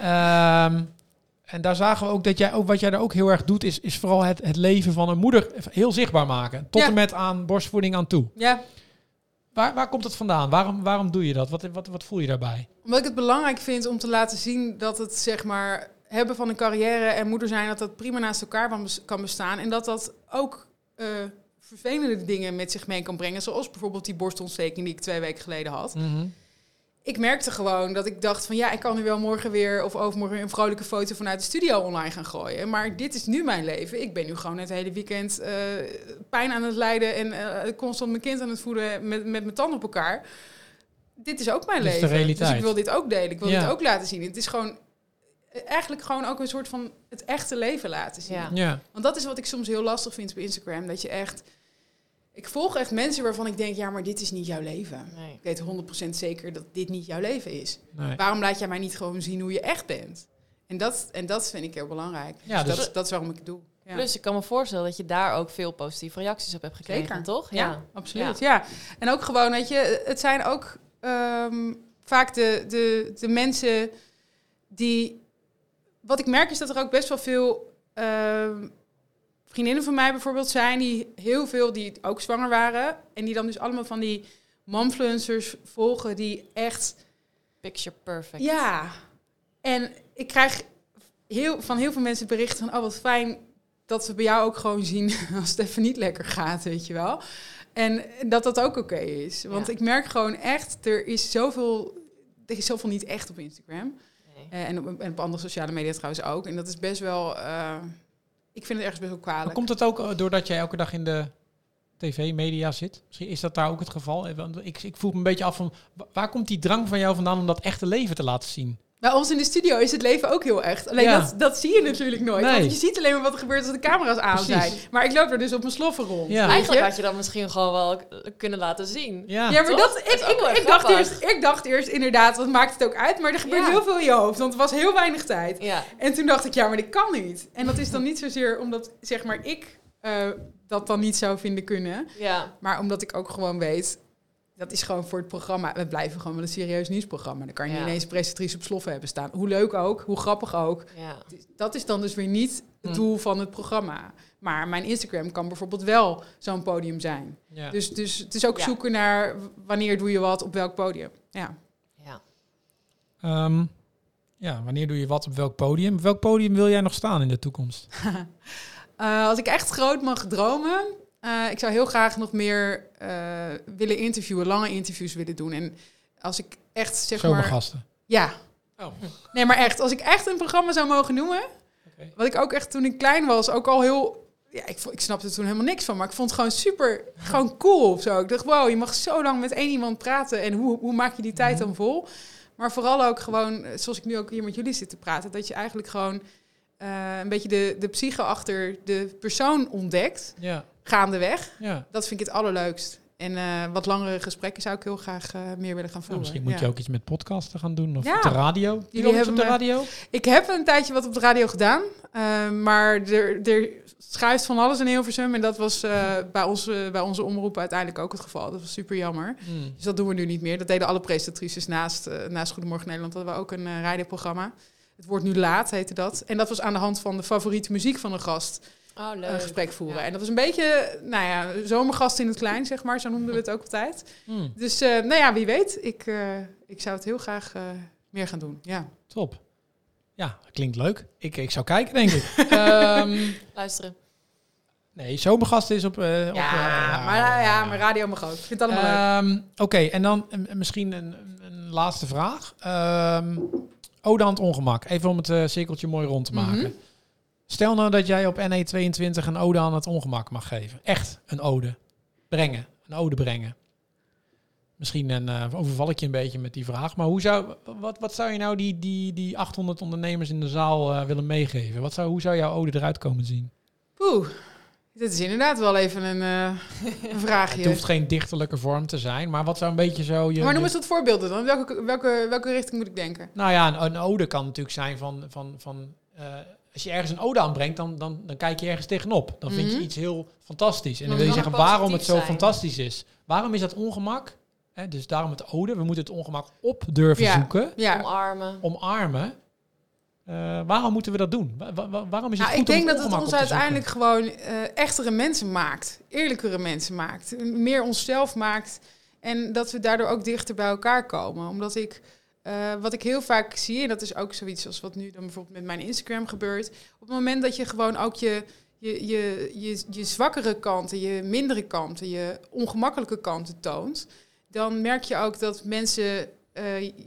Ehm, en daar zagen we ook dat jij ook wat jij daar ook heel erg doet, is, is vooral het, het leven van een moeder heel zichtbaar maken. Tot Ja. en met aan borstvoeding aan toe. Ja, Waar, waar komt het vandaan? Waarom, waarom doe je dat? Wat, wat, wat voel je daarbij? Omdat ik het belangrijk vind om te laten zien dat het zeg maar hebben van een carrière en moeder zijn, dat dat prima naast elkaar kan bes- kan bestaan. En dat dat ook eh, vervelende dingen met zich mee kan brengen. Zoals bijvoorbeeld die borstontsteking die ik twee weken geleden had. Ik merkte gewoon dat ik dacht van ja, ik kan nu wel morgen weer of overmorgen een vrolijke foto vanuit de studio online gaan gooien. Maar dit is nu mijn leven. Ik ben nu gewoon het hele weekend eh, pijn aan het lijden en eh, constant mijn kind aan het voeden met, met mijn tanden op elkaar. Dit is ook mijn Dit is de leven. realiteit. Dus ik wil dit ook delen. Ik wil Ja. dit ook laten zien. Het is gewoon eigenlijk gewoon ook een soort van het echte leven laten zien. Ja. Ja. Want dat is wat ik soms heel lastig vind op Instagram. Dat je echt... Ik volg echt mensen waarvan ik denk, ja, maar dit is niet jouw leven. Nee. Ik weet 100% zeker dat dit niet jouw leven is. Nee. Waarom laat jij mij niet gewoon zien hoe je echt bent? En dat, en dat vind ik heel belangrijk. Ja, dus dus- dat, dat is waarom ik het doe. Ja. Plus, ik kan me voorstellen dat je daar ook veel positieve reacties op hebt gekregen, Zeker. toch? Ja, absoluut. Ja. En ook gewoon, weet je, het zijn ook ehm, vaak de, de, de mensen die... Wat ik merk is dat er ook best wel veel ehm, vriendinnen van mij bijvoorbeeld zijn... die heel veel, die ook zwanger waren... en die dan dus allemaal van die momfluencers volgen... die echt Picture perfect. ja, en ik krijg heel, van heel veel mensen berichten van... oh, wat fijn dat we bij jou ook gewoon zien als het even niet lekker gaat, weet je wel. En dat dat ook oké is. Want Ja. ik merk gewoon echt, er is zoveel... Er is zoveel niet echt op Instagram. Eh, en, op, en op andere sociale media trouwens ook. En dat is best wel... eh, ik vind het ergens best wel Maar kwalijk. komt het ook eh, doordat jij elke dag in de tv-media zit? Misschien is dat daar ook het geval. Ik, ik voel me een beetje af van... wa- Waar komt die drang van jou vandaan om dat echte leven te laten zien? Bij ons in de studio is het leven ook heel echt. Alleen Ja. dat, dat zie je natuurlijk nooit. Nee. Want je ziet alleen maar wat er gebeurt als de camera's aan Precies. zijn. Maar ik loop er dus op mijn sloffen rond. Ja. Eigenlijk had je dat misschien gewoon wel kunnen laten zien. Ja, Ja, maar Toch? dat, ik, ik, ik, dacht eerst, ik dacht eerst inderdaad, wat maakt het ook uit? Maar er gebeurt Ja. heel veel in je hoofd, want er was heel weinig tijd. Ja. En toen dacht ik, ja, maar dit kan niet. En dat is dan niet zozeer omdat, zeg maar, ik eh, dat dan niet zou vinden kunnen. Ja. Maar omdat ik ook gewoon weet, dat is gewoon voor het programma. We blijven gewoon wel een serieus nieuwsprogramma. Dan kan je Ja. niet ineens een presentatrice op sloffen hebben staan. Hoe leuk ook, hoe grappig ook. Ja. Dat is dan dus weer niet het Hm. doel van het programma. Maar mijn Instagram kan bijvoorbeeld wel zo'n podium zijn. ja. Dus, dus het is ook Ja. zoeken naar wanneer doe je wat, op welk podium. Ja. Ja. Ehm, ja, wanneer doe je wat op welk podium? Welk podium wil jij nog staan in de toekomst? Eh, als ik echt groot mag dromen, eh, ik zou heel graag nog meer eh, willen interviewen, lange interviews willen doen. En als ik echt zeg maar, Zomergasten. ja, Oh. nee, maar echt, als ik echt een programma zou mogen noemen, Oké. wat ik ook echt toen ik klein was, ook al heel, ja, ik, ik snapte er toen helemaal niks van, maar ik vond het gewoon super, gewoon cool of zo. Ik dacht, wow, je mag zo lang met één iemand praten en hoe, hoe maak je die tijd Mhm. dan vol? Maar vooral ook gewoon, eh, zoals ik nu ook hier met jullie zit te praten, dat je eigenlijk gewoon eh, een beetje de, de psyche achter de persoon ontdekt, Ja, gaandeweg. ja. Dat vind ik het allerleukst. En eh, wat langere gesprekken zou ik heel graag eh, meer willen gaan Nou, voeren. misschien moet Ja. je ook iets met podcasten gaan doen of Ja. op de radio. Jullie hebben op de radio? Ik heb een tijdje wat op de radio gedaan, eh, maar er, er schuift van alles in Hilversum. En dat was eh, bij, onze, bij onze omroep uiteindelijk ook het geval. Dat was super jammer. Hmm. Dus dat doen we nu niet meer. Dat deden alle presentatrices naast, naast Goedemorgen Nederland. Hadden we ook een uh, radioprogramma. Het wordt nu laat, heette dat. En dat was aan de hand van de favoriete muziek van een gast Oh, een leuk. gesprek voeren. Ja. En dat was een beetje, nou ja, zomergast in het klein, zeg maar. Zo noemden we het ook altijd. Hmm. Dus, eh, nou ja, wie weet. Ik, eh, ik zou het heel graag eh, meer gaan doen. Ja. Top. Ja, klinkt leuk. Ik, ik zou kijken, denk ik. Ehm, Luisteren. nee, zomergast is op... eh, op Ja, eh, maar, ja, maar radio mag ook. Ik vind het allemaal leuk. Ehm, Oké, en dan eh, misschien een, een laatste vraag. Ehm ode aan het ongemak. Even om het eh, cirkeltje mooi rond te maken. Mhm. Stel nou dat jij op NE22 een ode aan het ongemak mag geven. Echt een ode. Brengen. Een ode brengen. Misschien een, eh, overval ik je een beetje met die vraag. Maar hoe zou, wat, wat zou je nou die, die, die 800 ondernemers in de zaal eh, willen meegeven? Wat zou, hoe zou jouw ode eruit komen zien? Oeh, dit is inderdaad wel even een, eh, een vraagje. Het hoeft geen dichterlijke vorm te zijn. Maar wat zou een beetje zo... Je, maar noem eens wat voorbeelden dan. Welke, welke, welke richting moet ik denken? Nou ja, een, een ode kan natuurlijk zijn van... van, van eh, als je ergens een ode aanbrengt, dan, dan, dan kijk je ergens tegenop. Dan vind je Mhm. iets heel fantastisch. En dan wil je zeggen waarom het zo zijn. fantastisch is. Waarom is dat ongemak? Hè, dus daarom het ode. We moeten het ongemak op durven Ja. zoeken. Ja, Omarmen. Omarmen. Eh, waarom moeten we dat doen? Wa- wa- wa- waarom is het Nou, goed ik denk om dat het ons uiteindelijk gewoon eh, echtere mensen maakt. Eerlijkere mensen maakt. Meer onszelf maakt. En dat we daardoor ook dichter bij elkaar komen. Omdat ik, eh, wat ik heel vaak zie, en dat is ook zoiets als wat nu dan bijvoorbeeld met mijn Instagram gebeurt. Op het moment dat je gewoon ook je, je, je, je, je zwakkere kanten, je mindere kanten, je ongemakkelijke kanten toont. Dan merk je ook dat mensen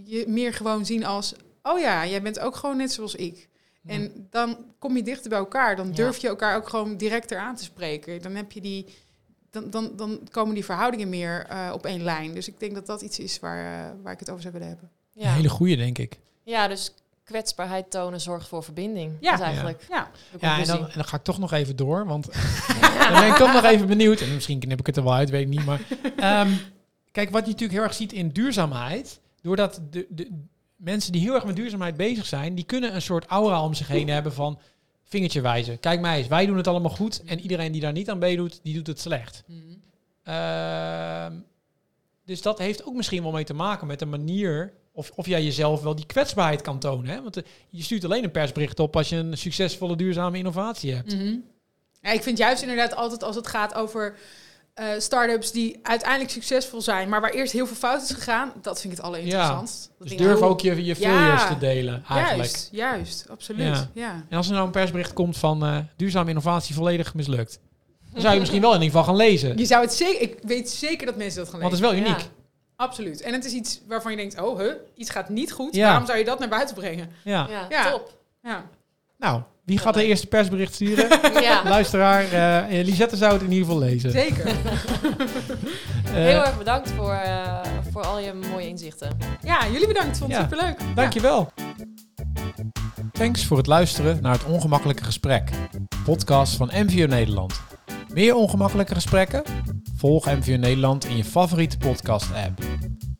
je meer gewoon zien als, oh ja, jij bent ook gewoon net zoals ik. En dan kom je dichter bij elkaar. Dan durf je elkaar ook gewoon directer aan te spreken. Dan heb je die. Dan, dan, dan komen die verhoudingen meer eh, op één lijn. Dus ik denk dat dat iets is waar, eh, waar ik het over zou willen hebben. Een Ja. hele goede, denk ik. ja, dus kwetsbaarheid tonen zorgt voor verbinding. Ja. Dat is eigenlijk Ja, Ja, en dan, en dan ga ik toch nog even door, want dan ben ik toch nog even benieuwd. En misschien knip ik het er wel uit, weet ik niet. Maar ehm, kijk, wat je natuurlijk heel erg ziet in duurzaamheid, doordat de, de mensen die heel erg met duurzaamheid bezig zijn, die kunnen een soort aura om zich heen hebben van vingertje wijzen. Kijk mij eens, wij doen het allemaal goed en iedereen die daar niet aan meedoet, die doet het slecht. Ehm, dus dat heeft ook misschien wel mee te maken met de manier of, of jij jezelf wel die kwetsbaarheid kan tonen. Hè? Want eh, je stuurt alleen een persbericht op als je een succesvolle duurzame innovatie hebt. Mhm. ja, ik vind juist inderdaad altijd als het gaat over eh start-ups die uiteindelijk succesvol zijn, maar waar eerst heel veel fout is gegaan, dat vind ik het allerinteressantst. Dat Dus durf oh, ook je, je failures Ja. te delen, eigenlijk. Juist, juist, absoluut. Ja. Ja. En als er nou een persbericht komt van eh duurzame innovatie volledig mislukt, dan zou je misschien wel in ieder geval gaan lezen. Je zou het zeker, ik weet zeker dat mensen dat gaan Want lezen. het is wel uniek. Ja. Absoluut. En het is iets waarvan je denkt, oh, huh, iets gaat niet goed. Ja. Waarom zou je dat naar buiten brengen? Ja. Ja, Ja. top. Ja. Nou, wie gaat de eerste persbericht sturen? Ja. Luisteraar, eh Lisette zou het in ieder geval lezen. Zeker. Eh, Heel erg bedankt voor, eh, voor al je mooie inzichten. Ja, jullie bedankt. Vond het Ja. superleuk. Dankjewel. Thanks voor het luisteren naar het Ongemakkelijke Gesprek. Podcast van MVO Nederland. Meer ongemakkelijke gesprekken? Volg MVO Nederland in je favoriete podcast-app.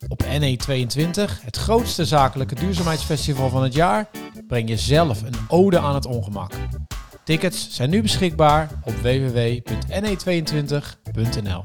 Op NE22, het grootste zakelijke duurzaamheidsfestival van het jaar, breng je zelf een ode aan het ongemak. Tickets zijn nu beschikbaar op www.ne22.nl.